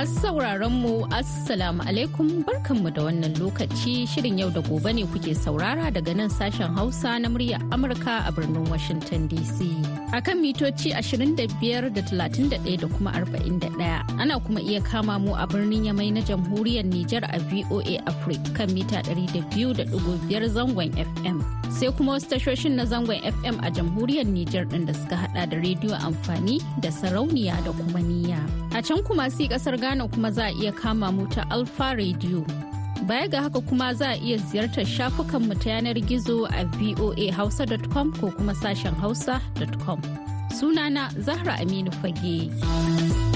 Masu sauraron mu Assalamu alaikum barkanmu da wannan lokaci shirin yau da gobe ne kuke saurara daga nan sashen Hausa na murya Amurka a birnin Washington DC. A kan mitoci 25 da 31 da kuma 41. Ana kuma iya kama mu a birnin Yamai na jamhuriyar Nijar a VOA Africa kan mita 200.5 zangon FM. Sai kuma wasu tashoshin na zangon FM a jamhuriyar Nijar ɗin da suka hada da rediyo amfani da sarauniya da kuma niyya. A can kuma si ƙasar Ghana kuma za a iya kama mu ta Alfa Radio. Baya ga haka kuma za a iya ziyartar shafukanmu ta yanar gizo a voahausa.com ko kuma sashen hausa.com. Sunana Zahra Aminu Fage.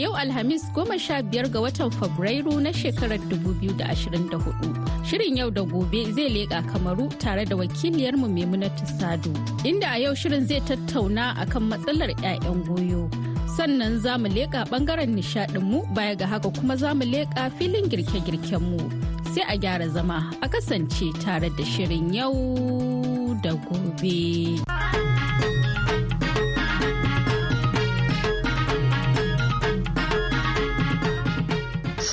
Yau Alhamis goma sha biyar ga watan Fabrairu na shekarar 2024. Shirin yau da gobe zai leƙa kamaru tare da wakiliyarmu Maimunatu Sadu. Inda a yau shirin zai tattauna akan matsalar 'ya'yan goyo. Sannan za mu leƙa ɓangaren nishaɗinmu baya ga haka kuma za mu leƙa filin girke-girkenmu. Sai a gyara zama a kasance tare da shirin yau da gobe.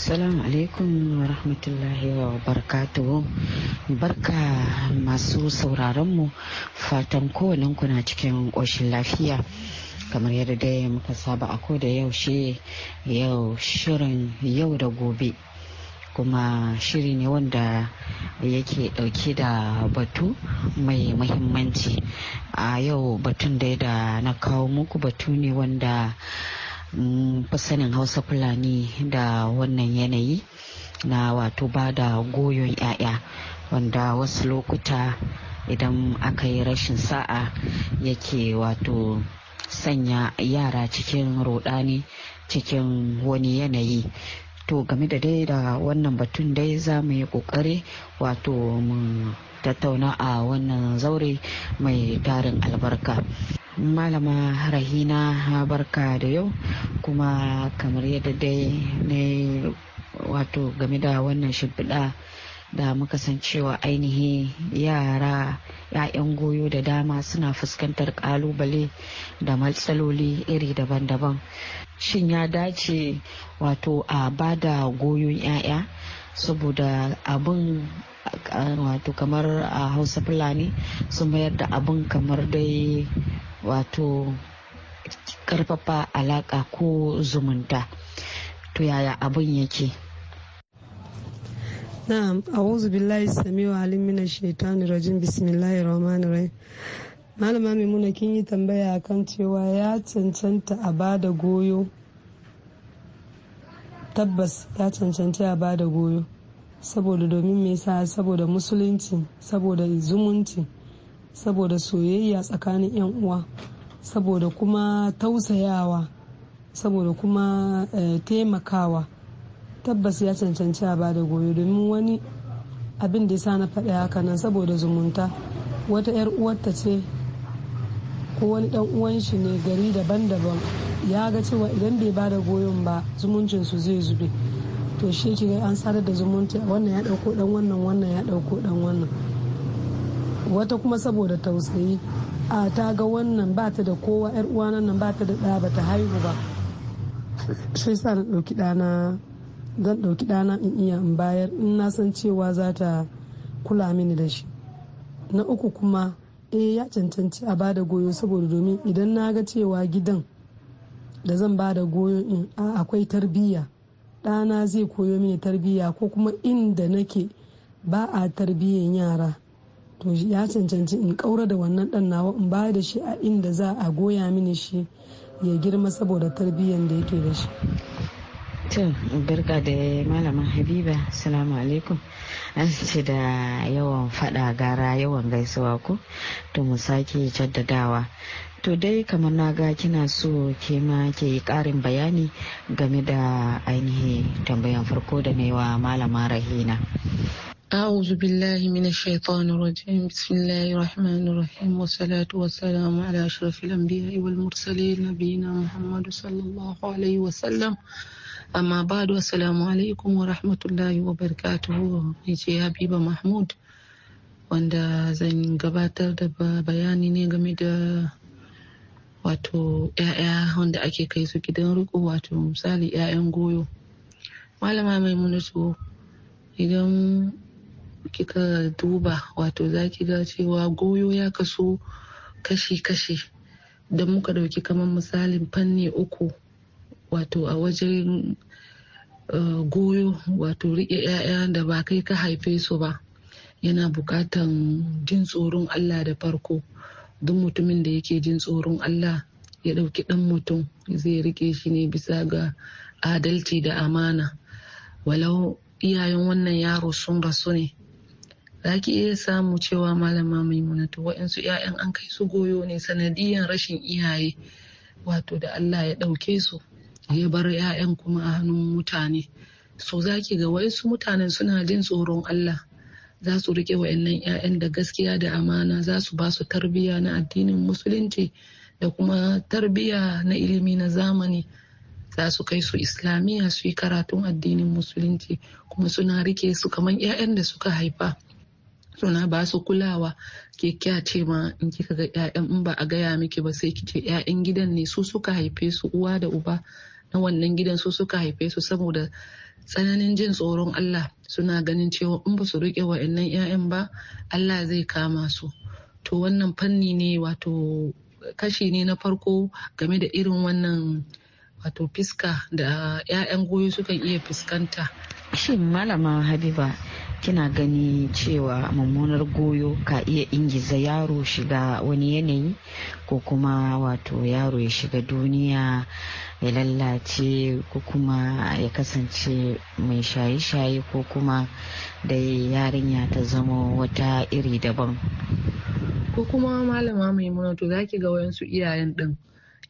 Assalamu alaikum wa rahmatullahi wa barakatuhu. Barka masu sauraronmu fatan kowannen na cikin ƙoshin lafiya. Kamar yadda dai muka saba a ko da yaushe yau shirin yau da gobe. kuma shiri ne wanda yake ɗauke da batu mai mahimmanci a yau batun da da na kawo muku batu ne wanda fi sanin hausa fulani da wannan yanayi na wato ba da goyon 'ya'ya wanda wasu lokuta idan aka yi rashin sa'a yake wato sanya yara cikin rudani cikin wani yanayi. To game da dai da wannan batun dai za mu yi ƙoƙari wato mu tattauna a wannan zaure mai tarin albarka. Malama rahina barka da yau. Kuma kamar yadda dai ne wato game da wannan shimfiɗa da muka san cewa ainihi yara 'ya'yan goyo da dama suna fuskantar ƙalubale da matsaloli iri daban-daban. Shin ya dace wato a ba da goyon 'ya'ya? Saboda abin wato kamar a hausa fulani sun mayar da abin kamar dai wato ƙarfafa alaka ko zumunta. To yaya abin yake? Na'am a'udhu billahi samiu alim minash shaitani rajim. Bismillahir rahmanir rahim. Malama maimuna kin yi tambaya akan cewa ya cancanta a ba da goyo? Tabbas ya cancanta a ba da goyo. Saboda domin me yasa? Saboda musulunci saboda zumunci saboda soyayya tsakanin yan uwa saboda kuma tausayawa saboda kuma taimakawa. Tabbas ya cancanci a ba da goyo domin wani abin da ya sa na faɗi haka nan saboda zumunta. Wata 'yar uwarta ce ko wani dan uwan shi ne gari daban-daban ya ga cewa idan bai ba da goyon ba zumuncin su zai zube. To shi ki an sadar da zumunci wannan ya ɗauko dan wannan wannan ya ɗauko dan wannan. Wata kuma saboda tausayi a ta ga wannan ba ta da kowa yar uwa nan ba ta da ɗa ba ta haihu ba. Shi sa na ɗauki ɗana zan ɗauki ɗana in iya in bayar in na san cewa za ta kula mini da shi. Na uku kuma eh ya cancanci a ba da goyo saboda domin idan na ga cewa gidan da zan ba da goyo in akwai tarbiyya ɗana zai koyo mini tarbiyya ko kuma inda nake ba a tarbiyyan yara. To ya cancanci in ƙaura da wannan ɗan nawa in ba da shi a inda za a goya mini shi ya girma saboda tarbiyyan da yake da shi To, barka da malama Habiba, salamu alaikum. An ce da yawan fada gara yawan gaisuwa ko? To mu sake jaddadawa. To dai kamar na ga kina so ke ma ke yi karin bayani game da ainihi tambayan farko da wa malama Rahina. أعوذ بالله من الشيطان الرجيم بسم الله الرحمن الرحيم والصلاة والسلام على أشرف الأنبياء والمرسلين نبينا محمد صلى الله عليه وسلم أما بعد السلام عليكم ورحمة الله وبركاته نيجي حبيبة محمود wanda zan gabatar da bayani ne game da wato 'ya'ya wanda ake kai su gidan riko wato misali 'ya'yan goyo malama mai munatu idan kika duba wato za ki ga cewa goyo ya kaso kashi-kashi da muka ɗauki kamar misalin fanni uku wato a wajen uh, goyo wato riƙe 'ya'ya da ba kai ka haife su ba yana buƙatan jin tsoron Allah da farko. Duk mutumin da yake jin tsoron Allah ya ɗauki ɗan mutum zai riƙe shi ne bisa ga adalci da amana. Walau iyayen wannan yaro sun rasu ne za ki iya samu cewa malama maimunatu waɗansu 'ya'yan an kai su goyo ne sanadiyan rashin iyaye wato da Allah ya ɗauke su ya bar 'ya'yan kuma a hannun mutane. So za ki ga waɗansu mutanen suna jin tsoron Allah. Za su riƙe wa'annan 'ya'yan da gaskiya da amana za su ba su tarbiyya na addinin musulunci da kuma tarbiyya na ilimi na zamani. Za su kai su islamiyya su yi karatun addinin musulunci kuma suna riƙe su kamar 'ya'yan da suka haifa. Suna ba su kulawa. Ke ce ma in kika ga 'ya'yan in ba a gaya miki ba sai kice 'ya'yan gidan ne su suka haife su uwa da uba na wannan gidan su suka haife su saboda tsananin jin tsoron Allah. Suna ganin cewa in ba su riƙe wa'annan 'ya'yan ba Allah zai kama su. To wannan fanni ne wato kashi ne na farko game da irin wannan wato fiska da 'ya'yan goyo sukan iya fuskanta. Shin malama habiba kina gani cewa mummunar goyo ka iya ingiza yaro shiga wani yanayi ko kuma wato yaro ya shiga duniya ya lallace ko kuma ya kasance mai shaye-shaye ko kuma da yarinya ta zama wata iri daban? Ko kuma malama mai to za ki ga wayansu iyayen din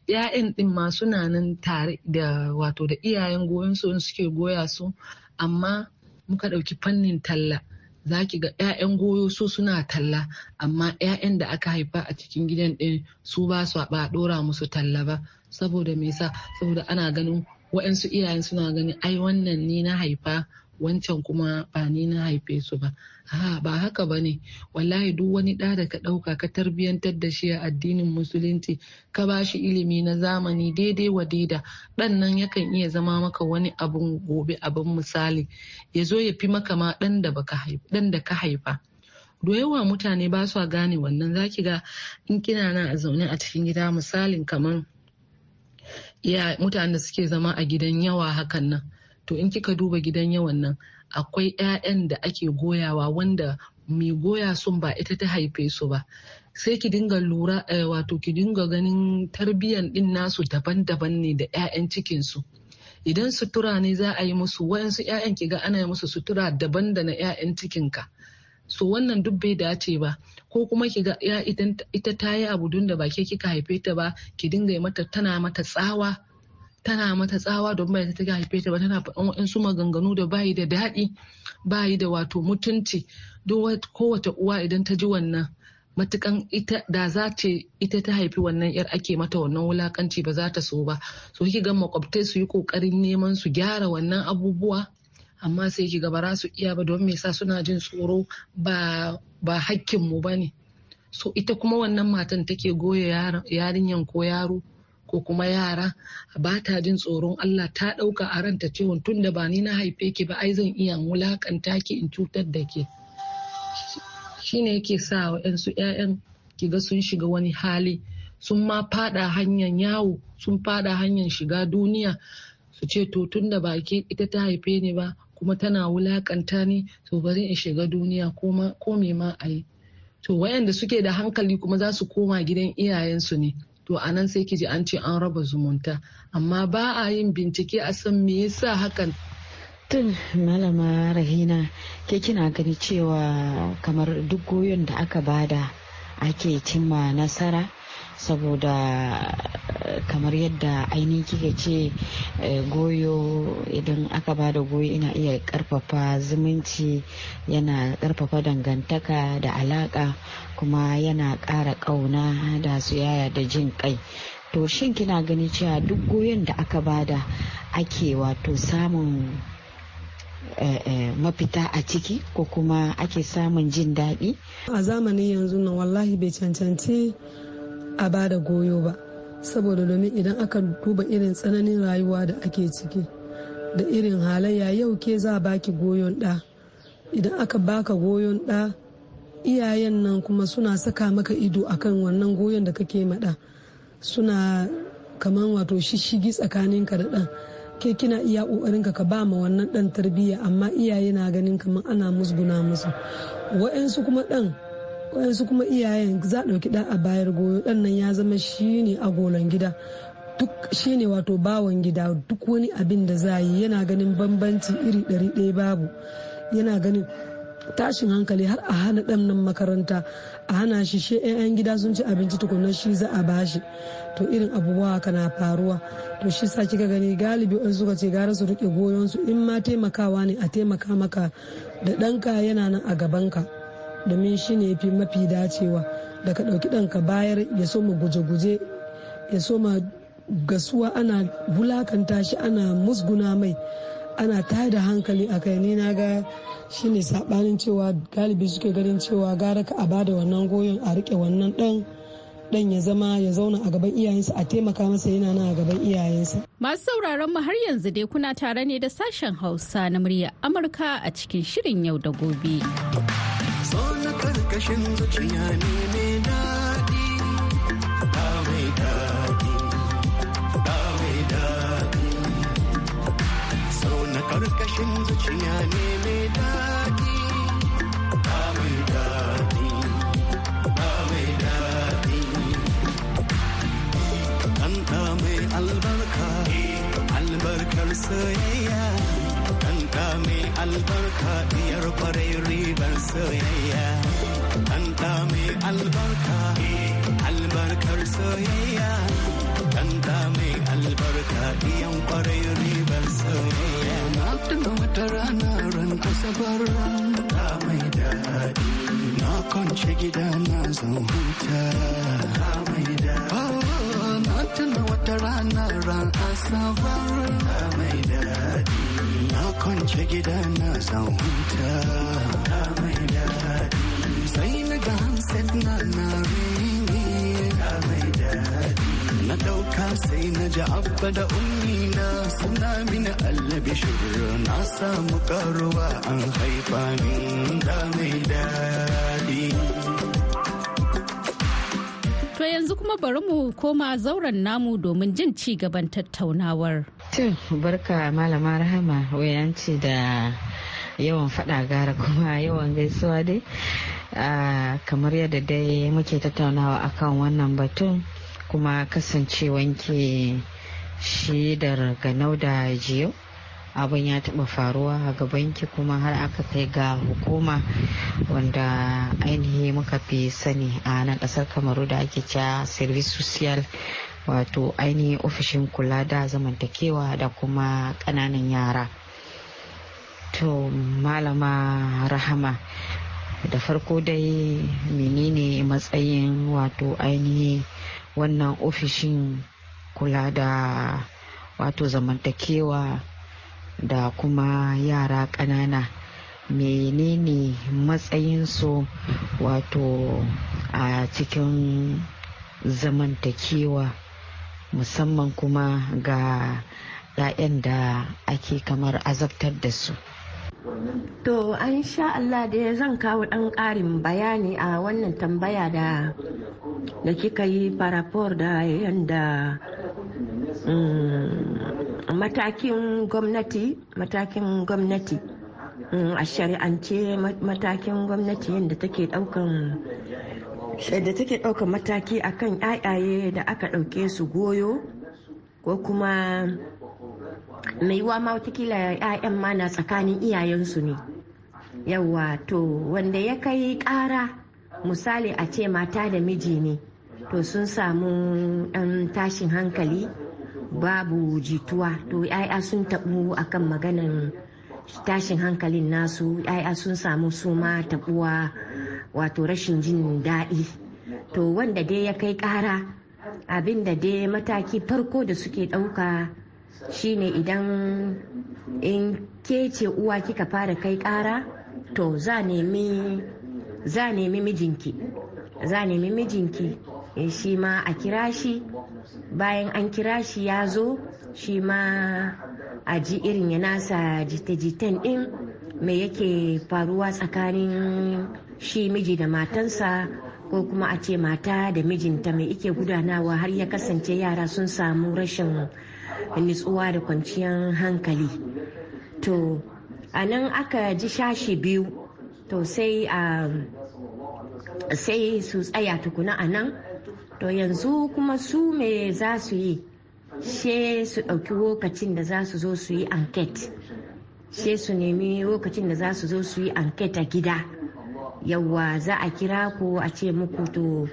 ‘ya'yan din ma suna nan tare da wato da iyayen goyon su suke goya su amma muka ɗauki fannin talla za ki ga 'ya'yan goyo su suna talla amma 'ya'yan da aka haifa a cikin gidan ɗin su ba su ba ɗora musu talla ba. Saboda me saboda ana ganin wa'yansu iyayen suna ganin ai wannan ni na haifa wancan kuma ba ni na haife su ba. Ha ba haka ba ne. Wallahi duk wani ɗa da ka ɗauka ka tarbiyyantar da shi a addinin musulunci ka ba shi ilimi na zamani daidai wa daida ɗan nan yakan iya zama maka wani abun gobe abin misali. Ya zo ya fi maka ma ɗan da ka haifa da yawa mutane ba su gane wannan. Zaki ga in kina nan a zaune a cikin gida misalin kamar mutanen da suke zama a gidan yawa hakan nan to in kika duba gidan yawan nan akwai 'ya'yan da ake goyawa wanda mai goya sun ba ita ta haife su ba. Sai ki dinga lura wato ki dinga ganin tarbiyyan din nasu daban-daban ne da 'ya'yan cikin su. Idan sutura ne za a yi musu wayansu 'ya'yan ki ga ana yi musu sutura daban da na 'ya'yan cikin ka. So wannan duk bai dace ba. Ko kuma ki ga ita ta yi abu da ba ke kika haife ta ba ki dinga yi mata tana mata tsawa tana mata tsawa don bai ta haife ta ba tana faɗan waɗansu maganganu da bayi da daɗi bayi da wato mutunci. Duk kowace uwa idan ta ji wannan matukan ita da za ce ita ta haifi wannan yar ake mata wannan wulakanci ba za ta so ba. So ki ga makwabtai su yi ƙoƙarin neman su gyara wannan abubuwa amma sai ki ga ba su iya ba don me yasa suna jin tsoro ba ba hakkin mu ba ne so ita kuma wannan matan take goya yarinyan ko yaro ko kuma yara ba ta jin tsoron Allah ta ɗauka a ranta cewa tun da ba ni na haife ki ba ai zan iya wulaƙanta ki in cutar da ke. Shine yake sa wa yansu ƴaƴan ki ga sun shiga wani hali sun ma fada hanyar yawo sun fada hanyar shiga duniya su ce to tun da ba ke ita ta haife ni ba kuma tana wulaƙanta ni to bari in shiga duniya ko me ma a yi. To wayanda suke da hankali kuma za su koma gidan iyayensu ne. To a nan sai ji an ce an raba zumunta. Amma ba a yin bincike a san me yasa hakan. Tun malama rahina ke kina gani cewa kamar duk goyon da aka ba da ake cimma nasara? Saboda kamar yadda ainihin kika ce eh, goyo idan aka ba da goyo ina iya ƙarfafa zumunci yana ƙarfafa dangantaka da alaka kuma yana ƙara ƙauna da soyayya da jin kai to shin kina gani cewa duk goyon da aka ba da ake wato samun eh, eh, mafita a ciki ko kuma ake samun jin daɗi? A zamanin yanzu nan wallahi bai cancanci a ba da goyo ba. Saboda domin idan aka duba irin tsananin rayuwa da ake ciki da irin halayya yau ke za a baki goyon ɗa. Idan aka baka goyon ɗa iyayen nan kuma suna saka maka ido akan wannan goyon da kake maɗa suna kaman wato shishigi tsakaninka da ɗan. Ke kina iya ƙoƙarin ka ba ma wannan ɗan tarbiyya amma iyaye na ganin kamar ana musguna musu. Wa'yansu kuma ɗan wa'yansu kuma iyayen za a ɗauki ɗan a bayar goyo. Ɗan nan ya zama shine agolan gida. Duk shine wato bawan gida. Duk wani abin da za yi yana ganin bambanci iri ɗari ɗaya babu. Yana ganin tashin hankali har a hana ɗan nan makaranta. A hana shi she 'yan gida sun ci abinci tukunan shi za a bashi to irin abubuwa haka na faruwa. To shi sa kika gani galibi wani suka ce gara su riƙe goyon su. In ma taimakawa ne a taimaka maka. Da ɗanka yana nan a gabanka. Domin shi ne fi mafi dacewa da ka ɗauki ɗanka bayar ya so mu guje-guje ya so ma gasuwa ana bulakanta shi ana musguna mai ana tada hankali a kai na ga shine sabanin cewa galibi suke ganin cewa gara ka a ba da wannan goyon a riƙe wannan dan dan ya zama ya zauna a gaban iyayensa a taimaka masa yana nan a gaban iyayensa Masu sauraron mu har yanzu dai kuna tare ne da sashen Hausa na murya Amurka a cikin shirin yau da gobe. Karkashin zuciya ne mai daɗi, ba mai daɗi, ba mai daɗi. So na karkashin zuciya ne mai daɗi, ba mai daɗi, albarka, albarkar. Kanta mai albarka diyar ƙwarai ribar soyayya. Kanta mai albarka, albarkar soyayya. Kanta mai albarka diyan ƙwarai ribar soyayya. Na tuna wata rana ran asabar ta mai daɗi. Na kwance gida na zan huta. Ta mai daɗi. Na tuna wata rana ran asabar ta mai daɗi. Kwance gida na zan huta. Sai na ga handset na na daɗi. Na ɗauka sai na ji abba da ummi na suna mini allabi shiru na samu karuwa an haifa min da mai daɗi. To yanzu kuma bari mu koma zauren namu domin jin ci gaban tattaunawar. To barka malama rahama. Wayanci da yawan fada gara kuma yawan gaisuwa dai. Kamar yadda dai muke tattaunawa akan wannan batun kuma kasancewanki shidar ganau da jiyo. Abin ya taɓa faruwa a gabanki kuma har aka kai ga hukuma wanda ainihi muka fi sani a nan ƙasar kamaru da ake cewa service social wato ainihin ofishin kula da zamantakewa da kuma ƙananan yara. To malama rahama da farko dai menene matsayin wato ainihi wannan ofishin kula da wato zamantakewa da kuma yara ƙanana. Menene matsayinsu wato a cikin zamantakewa musamman kuma ga 'ya'yan da ake kamar azabtar da su? To an sha Allah da zan kawo ɗan ƙarin bayani a wannan tambaya da da kika yi farafor da yadda mm, matakin gwamnati matakin gwamnati. Mm, a shari'ance ma- matakin gwamnati yadda take ɗaukan da take ɗaukan mataki akan yayaye da aka ɗauke su goyo ko kuma mai yiwa ma wataƙila 'ya'yan ma na tsakanin iyayensu ne. Yawa to wanda ya kai ƙara misali a ce mata da miji ne to sun samu ɗan tashin hankali babu jituwa. To 'ya'ya sun taɓu akan maganan tashin hankalin nasu. 'ya'ya sun samu suma taɓuwa wato rashin jin daɗi. To wanda dai ya kai ƙara abin da dai mataki farko da suke ɗauka shine idan in ke ce uwa kika fara kai ƙara to za nemi mijinki za nemi mijinki shi ma a kira shi. Bayan an kira shi ya zo shi ma a ji irin ya nasa jita-jitan din me yake faruwa tsakanin shi miji da matansa ko kuma a ce mata da mijinta mai ike gudanawa har ya kasance yara sun samu rashin nutsuwa da kwanciyar hankali. To a nan aka ji shashi biyu. To sai a sai su tsaya tukuna a nan. To yanzu kuma su me za su yi? She su ɗauki lokacin da za su zo su yi anket. She su nemi lokacin da za su zo su yi anket a gida. Yawwa za a kira ku a ce muku to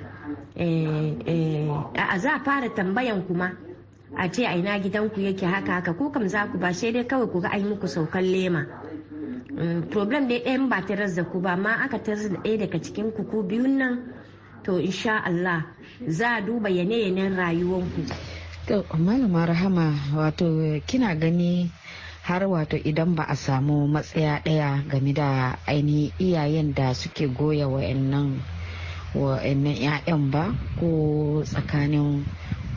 a za a fara tambayan kuma a ce a ina gidanku yake haka haka. Ko kam za ku ba sai dai kawai ku ga an muku saukan lema. Problem dai ɗayan ba ta da ku ba ma aka tarar da ɗaya daga cikin ku ku biyun nan to insha Allah za a duba yanayin rayuwanku. To malama rahama wato kina gani har wato idan ba a samu matsaya ɗaya game da ainihin iyayen da suke goya wa'annan 'ya'yan ba ko tsakanin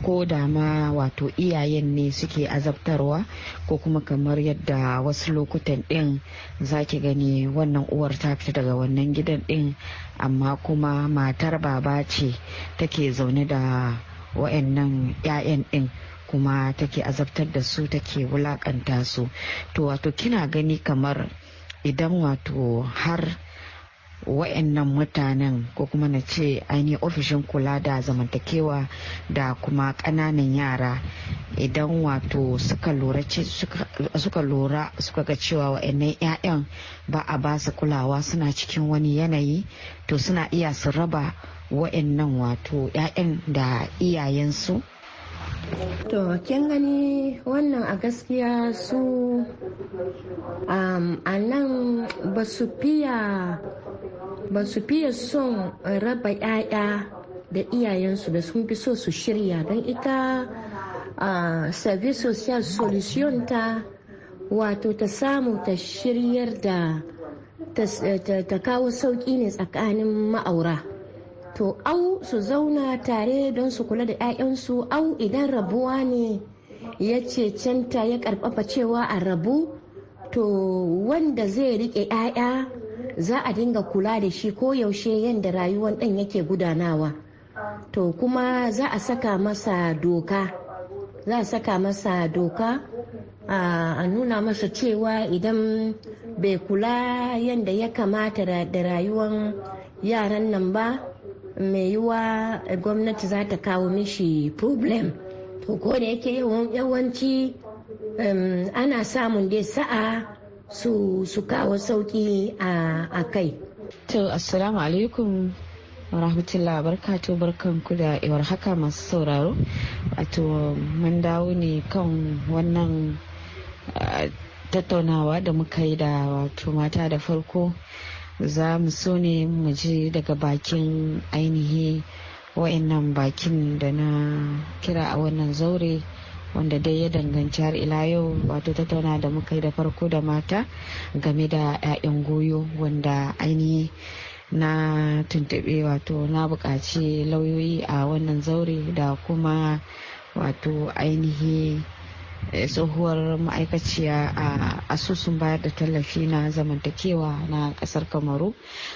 ko da ma wato iyayen ne suke azabtarwa ko kuma kamar yadda wasu lokutan ɗin zaki gani wannan uwar ta fita daga wannan gidan ɗin amma kuma matar baba ce take zaune da wa'annan 'ya'yan ɗin kuma take azabtar da su take wulaƙanta su. To wato kina gani kamar idan wato har wa'annan mutanen ko kuma na ce ainihin ofishin kula da zamantakewa da kuma ƙananan yara idan wato suka lura suka ga cewa wa'annan 'ya'yan ba a ba su kulawa suna cikin wani yanayi to suna iya su raba wa'annan wato 'ya'yan da iyayensu To, kin gani wannan a gaskiya su a nan ba su fiya son raba 'ya'ya da iyayensu da sun fi so su shirya don ita a service social solution ta wato ta samu ta shiryar da ta kawo sauƙi ne tsakanin ma'aura. To au su zauna tare don su kula da 'ya'yansu au idan rabuwa ne ya ce canta ya ƙarfafa cewa a rabu to wanda zai riƙe 'ya'ya za a dinga kula da shi ko yaushe yadda rayuwar ɗan yake gudanawa. To kuma za a saka masa doka za a saka masa doka a nuna masa cewa idan bai kula yadda ya kamata da rayuwar yaran nan ba mai yiwa gwamnati za ta kawo mishi problem. To ko da yake yawanci ana samun dai sa'a su kawo sauƙi a kai. To assalamu alaikum rahmatullah barkatu barkan ku da iwar haka masu sauraro. Wato mun dawo ne kan wannan tattaunawa da muka yi da wato mata da farko za mu so ne mu ji daga bakin ainihi wa'annan bakin da na kira a wannan zaure wanda dai ya danganci har ila yau wato tattauna da muka yi da farko da mata game da 'ya'yan goyo wanda ainihi na tuntube wato na buƙaci lauyoyi a wannan zaure da kuma wato ainihi tsohuwar ma'aikaciya a asusun bayar da tallafi na zamantakewa na ƙasar kamaru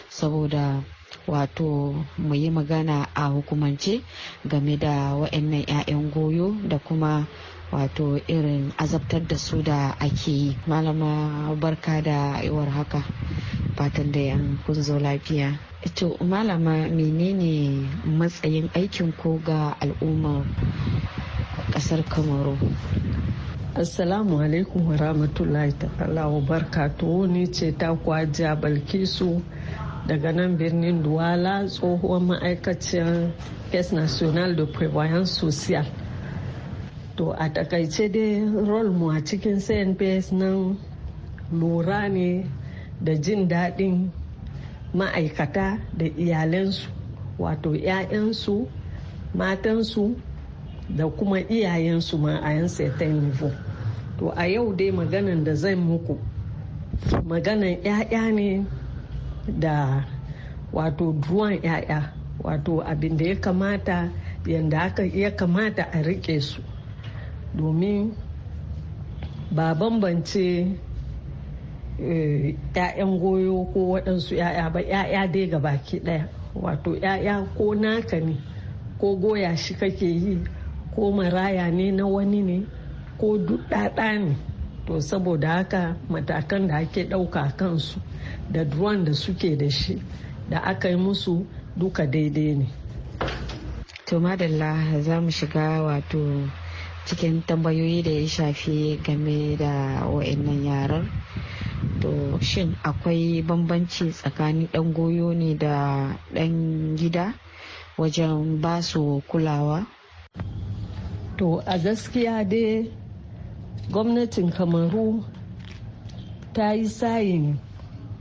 saboda wato mu yi magana a hukumance game da wa'annan 'ya'yan goyo da kuma wato irin azabtar da su da ake yi. Malama barka da iwar haka fatan da yan kun zo lafiya. Ito malama menene matsayin aikin ko ga al'ummar ƙasar kamaru? Assalamu alaikum wa rahmatullahi ta'ala barkatu ni ce ta kwaja balkisu daga nan birnin duwala tsohuwar ma'aikaciyar caisse national de prévoyance social to a taƙaice dai rol mu a cikin cnps nan lura ne da jin daɗin ma'aikata da iyalansu wato 'ya'yansu matansu da kuma iyayensu ma a yan nivo to a yau dai maganan da zan muku maganan 'ya'ya ne da wato duwan 'ya'ya wato abin da ya kamata yadda ya kamata a riƙe su. Domin ba bambance ‘ya'yan goyo ko waɗansu ‘ya'ya ba ‘ya'ya dai ga baki ɗaya. Wato ‘ya'ya ko naka ne ko goya shi kake yi ko maraya ne na wani ne ko duɗaɗa ne to saboda haka matakan da ake ɗauka kansu da duwan da suke da shi da aka yi musu duka daidai ne. To madalla za mu shiga wato cikin tambayoyi da ya shafi game da wa'annan yaran. To shin akwai bambanci tsakanin dan goyo ne da dan gida wajen ba su kulawa? To a gaskiya dai gwamnatin kamaru ta yi sayin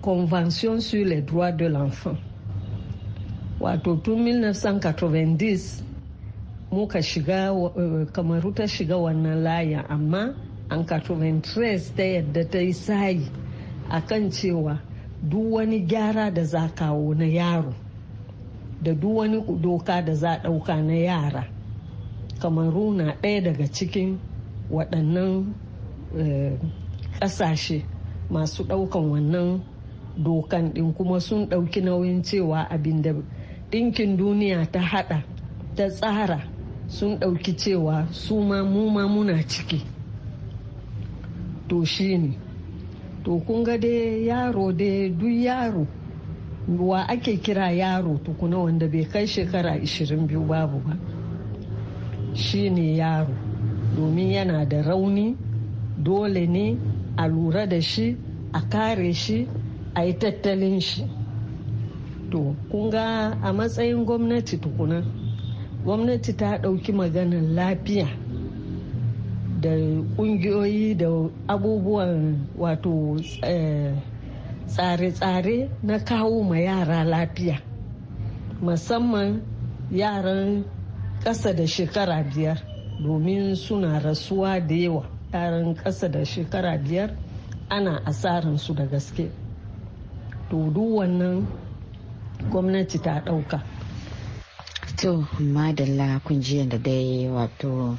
convention sur les droits de l'enfant. Wato tun 1990 muka shiga kamaru ta shiga wannan layin amma an 93 ta yadda ta yi sayi a kan cewa duk wani gyara da za kawo na yaro da duk wani doka da za ɗauka na yara kamaru na ɗaya daga cikin waɗannan ƙasashe masu ɗaukan wannan dokan ɗin kuma sun ɗauki nauyin cewa abin da ɗinkin duniya ta haɗa ta tsara sun ɗauki cewa su ma mu ma muna ciki. To shi ne. To kun ga dai yaro dai duk yaro wa ake kira yaro tukuna wanda bai kai shekara 22 babu ba. Shi ne yaro. Domin yana da rauni dole ne a lura da shi a kare shi a yi tattalin shi. To kun ga a matsayin gwamnati tukuna gwamnati ta ɗauki maganar lafiya da ƙungiyoyi da abubuwan wato tsare-tsare na kawo ma yara lafiya. Musamman yaran ƙasa da shekara biyar domin suna rasuwa da yawa. Yaran ƙasa da shekara biyar ana asaransu da gaske. To duk wannan gwamnati ta ɗauka. To madalla kun ji da dai wato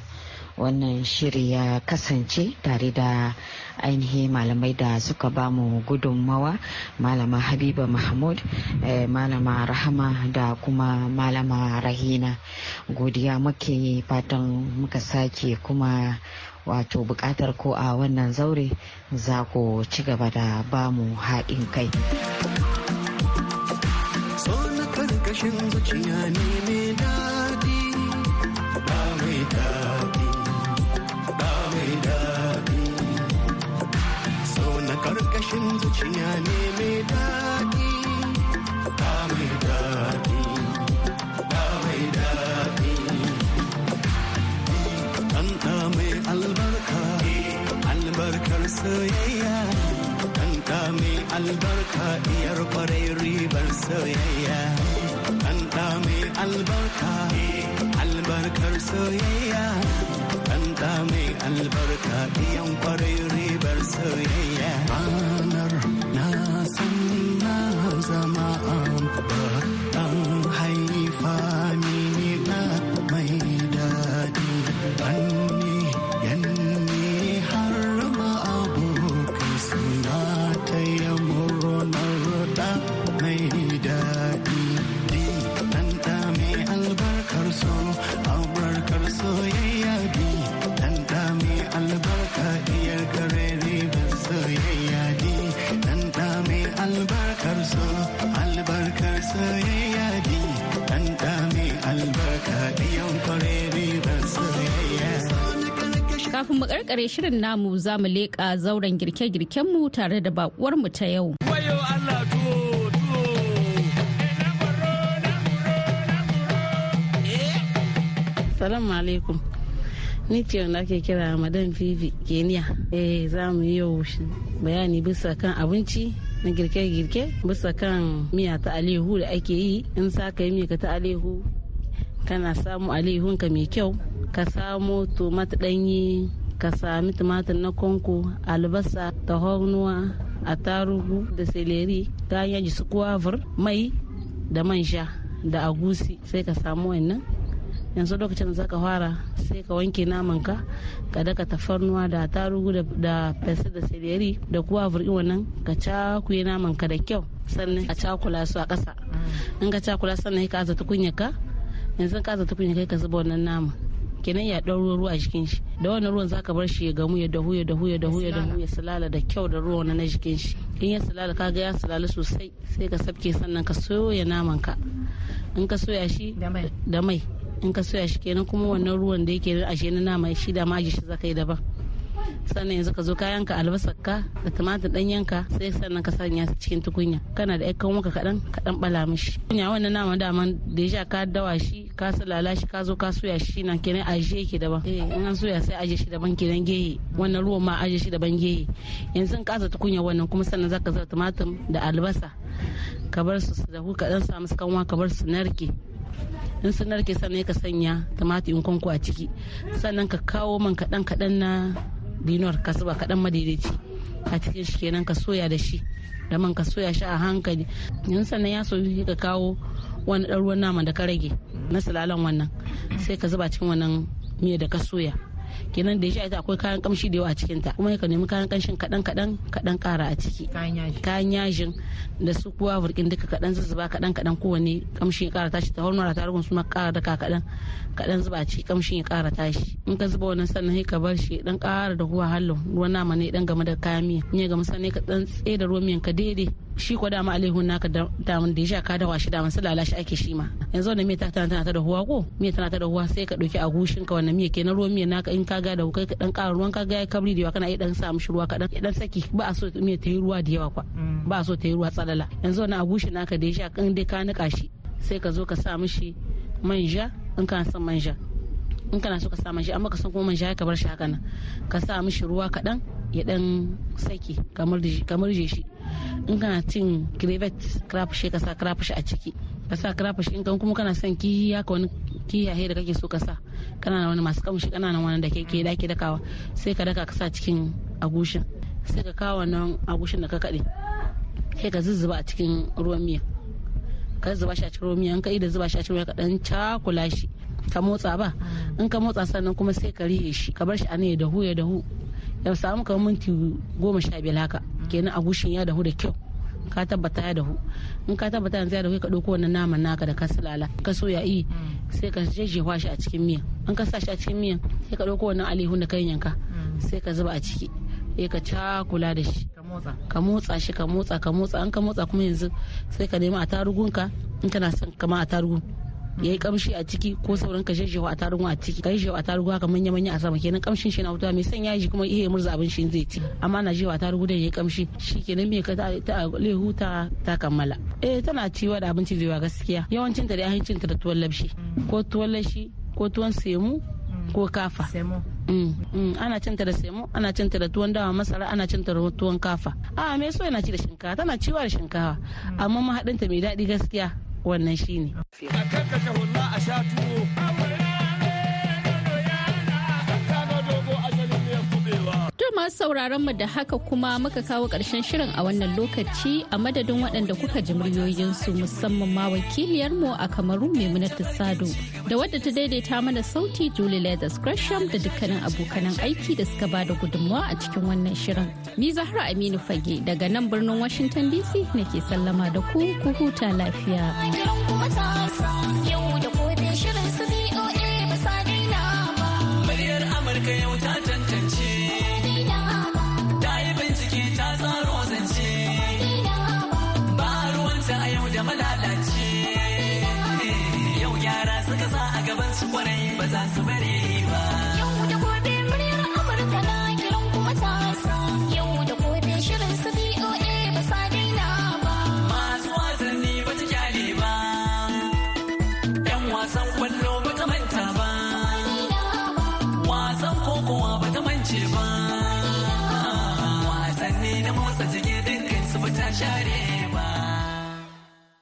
wannan shiri ya kasance tare da ainihi malamai da suka ba mu gudunmawa malama habiba mahmud eh, malama rahama da kuma malama rahina. Godiya muke fatan muka sake kuma wato buƙatar ko a wannan zaure za ku ci gaba da ba mu haɗin kai. Zuciya ne ƙarƙashin zuciya ne mai daɗi ba mai daɗi ba mai daɗi. Ɗanɗa mai albarka albarkar soyayya. Ɗanɗa mai albarka iyar ƙwarai ribar soyayya. Ɗanɗa mai albarka albarkar soyayya. Ɗanɗa mai albarka iyan ƙwarai ribar soyayya. Ranar na san na zama ɗan kafin mu karkare shirin namu za mu leƙa zauren girke-girkenmu tare da bakuwar mu ta yau. Salam alaikum. Ni ce wanda ake kira Madan Vivi Keniya. Eh za mu yi yau bayani bisa kan abinci na girke-girke bisa kan miya ta alihu da ake yi in sa ka yi miya ta alihu kana samu alihunka mai kyau ka samo tomat ɗanyi ka sami tumatir na konko albasa ta hornuwa attarugu da seleri kayan yaji su kuwavur mai da man sha da agusi sai ka samu wannan. Yanzu lokacin da zaka fara sai ka wanke naman ka ka daka tafarnuwa da tarugu da fesa da seleri da kuwa in wannan ka cakuye naman ka da kyau sannan ka cakula su a ƙasa. In ka cakula sannan ka aza tukunya ka yanzu ka aza tukunya kai ka zuba wannan naman. Kenan ya ɗau ruwa a jikin shi. Da wannan ruwan zaka bar shi ya gamu ya dahu ya dahu ya dahu ya dahu ya sulala da kyau da ruwan na jikin shi. In ya sulala kaga ya sulala sosai sai ka sabke sannan ka soya naman ka. In ka soya shi da mai. In ka soya shi kenan kuma wannan ruwan da yake ashe na nama shi da ma shi zaka yi daban. Sannan yanzu ka zo ka yanka albasar ka da tumatir dan yanka sai sannan ka sanya su cikin tukunya. Kana da yakan waƙa kadan kadan bala mishi. Kunya wannan nama daman da ya ka dawa shi ka salala shi ka zo ka soya shi na kenan aje yake daban. Eh in an soya sai aje shi daban kenan gehe. Wannan ruwan ma aje shi daban gehe. Yanzu in kasa tukunya wannan kuma sannan zaka zuba tumatir da albasa ka bar su su dahu ka dan samu kanwa ka bar su narke. In sun narke sannan ka sanya tumatir in kwanko a ciki. Sannan ka kawo man kaɗan kaɗan na dinar ka zuba kaɗan madaidaici. A cikin shi kenan ka soya da shi da man ka soya shi a hankali. Yanzu sannan ya soyu ka kawo wani ɗan ruwan naman da ka rage na sulalan wannan sai ka zuba cikin wannan miya da ka soya. Kenan da ya ita akwai kayan kamshi da yawa a cikinta. Kuma ka nemi kayan kamshin kaɗan kaɗan kaɗan ƙara a ciki. Kayan yajin da su kuwa burkin duka kaɗan zuzzuba kaɗan kaɗan kowanne kamshin ya ƙara tashi. Ta hormona ta rugun su ma ƙara daka kaɗan kaɗan zuba a ciki kamshin ya ƙara tashi. In ka zuba wannan sannan sai ka bar shi dan ƙara da ruwa hallo ruwan nama ne dan game da kayan miya. In ya gama sannan ka dan tsaye da ruwan miyan ka daidai. Shi ko dama alaihun naka damun da ya sha ka dawa shi damun sulala shi ake shi ma. Yanzu wannan miya tana tana ta da huwa ko? Miya tana ta da huwa sai ka ɗauki agushin ka wannan miya kenan ruwan miya naka in ka ga da kai ka dan ƙara ruwan ka ga ya kabri da yawa kana iya dan sa mishi ruwa kadan ya dan saki ba a so miya ta yi ruwa da yawa kwa. Ba a so ta yi ruwa tsalala. Yanzu wannan agushin naka da ya sha kan dai ka nika shi sai ka zo ka sa mishi manja in kana son manja. In kana so ka sa manja amma ka san kuma manja ka bar shi haka nan. Ka sa mishi ruwa kadan ya dan saki kamar je shi. In kana cin crevet crayfish ka sa crayfish a ciki. Ka sa crayfish in kan kuma kana son kihi haka wani kiyaye da kake so ka sa. Kana na wani masu kamshi kana na wani da ke ke dake dakawa. Sai ka daka ka sa cikin agushin. Sai ka kawo wannan agushin da ka kade sai ka zuzzuba a cikin ruwan miya. Ka zuba shi a cikin ruwan miya. In ka da zuba shi a cikin ruwan ka dan cakula shi ka motsa ba. In ka motsa sannan kuma sai ka rihe shi ka bar shi a ne ya dahu ya dahu. Ya samu kamar minti goma sha biyar haka. Kenan agushin ya dahu da kyau. Ka tabbata ya dahu. In ka tabbata yanzu ya dahu ka ɗauko wannan naman naka da ka sulala ka so ya yi sai ka jejjewa shi a cikin miya in ka sa shi a cikin miya sai ka ɗauko wannan alihun da kan yanka sai ka zuba a ciki. Sai ka cakula da shi. Ka motsa. Shi ka motsa ka motsa. An ka motsa kuma yanzu sai ka nemi a tarugunka in kana son kama a tarugun ya yi kamshi a ciki ko sauran ka jajjewa a tarugu a ciki. Kai jewa a tarugu haka manya manya a sama kenan kamshin shi na wuta. Mai son yaji kuma iya murza abin shi zai ci. Amma na jewa a tarugu da ya yi kamshi. Shi kenan me ka ta lehu ta ta kammala. Eh tana ciwa da abinci da yawa gaskiya. Yawancin ta da yawancin ta da tuwon labshi. Ko tuwon lashi ko tuwon semu ko kafa. Ana cinta da semo ana cinta da tuwon dawa masara ana cinta da tuwon kafa. A me so yana ci da shinkafa? Tana ciwa da shinkafa. Amma mahaɗinta mai daɗi gaskiya. Wannan shine. A kan a sha tuwo. To masu sauraron mu da haka kuma muka kawo ƙarshen shirin a wannan lokaci a madadin waɗanda kuka ji muryoyinsu musamman ma wakiliyarmu a Kamaru Maimunatu Sado da wadda ta daidaita mana sauti Julie Leathers Gresham da dukkanin abokanan aiki da suka ba da gudunmawa a cikin wannan shirin. Ni Zahra Aminu Fage daga nan birnin Washington DC nake sallama da ku ku huta lafiya. Ƙwarai ba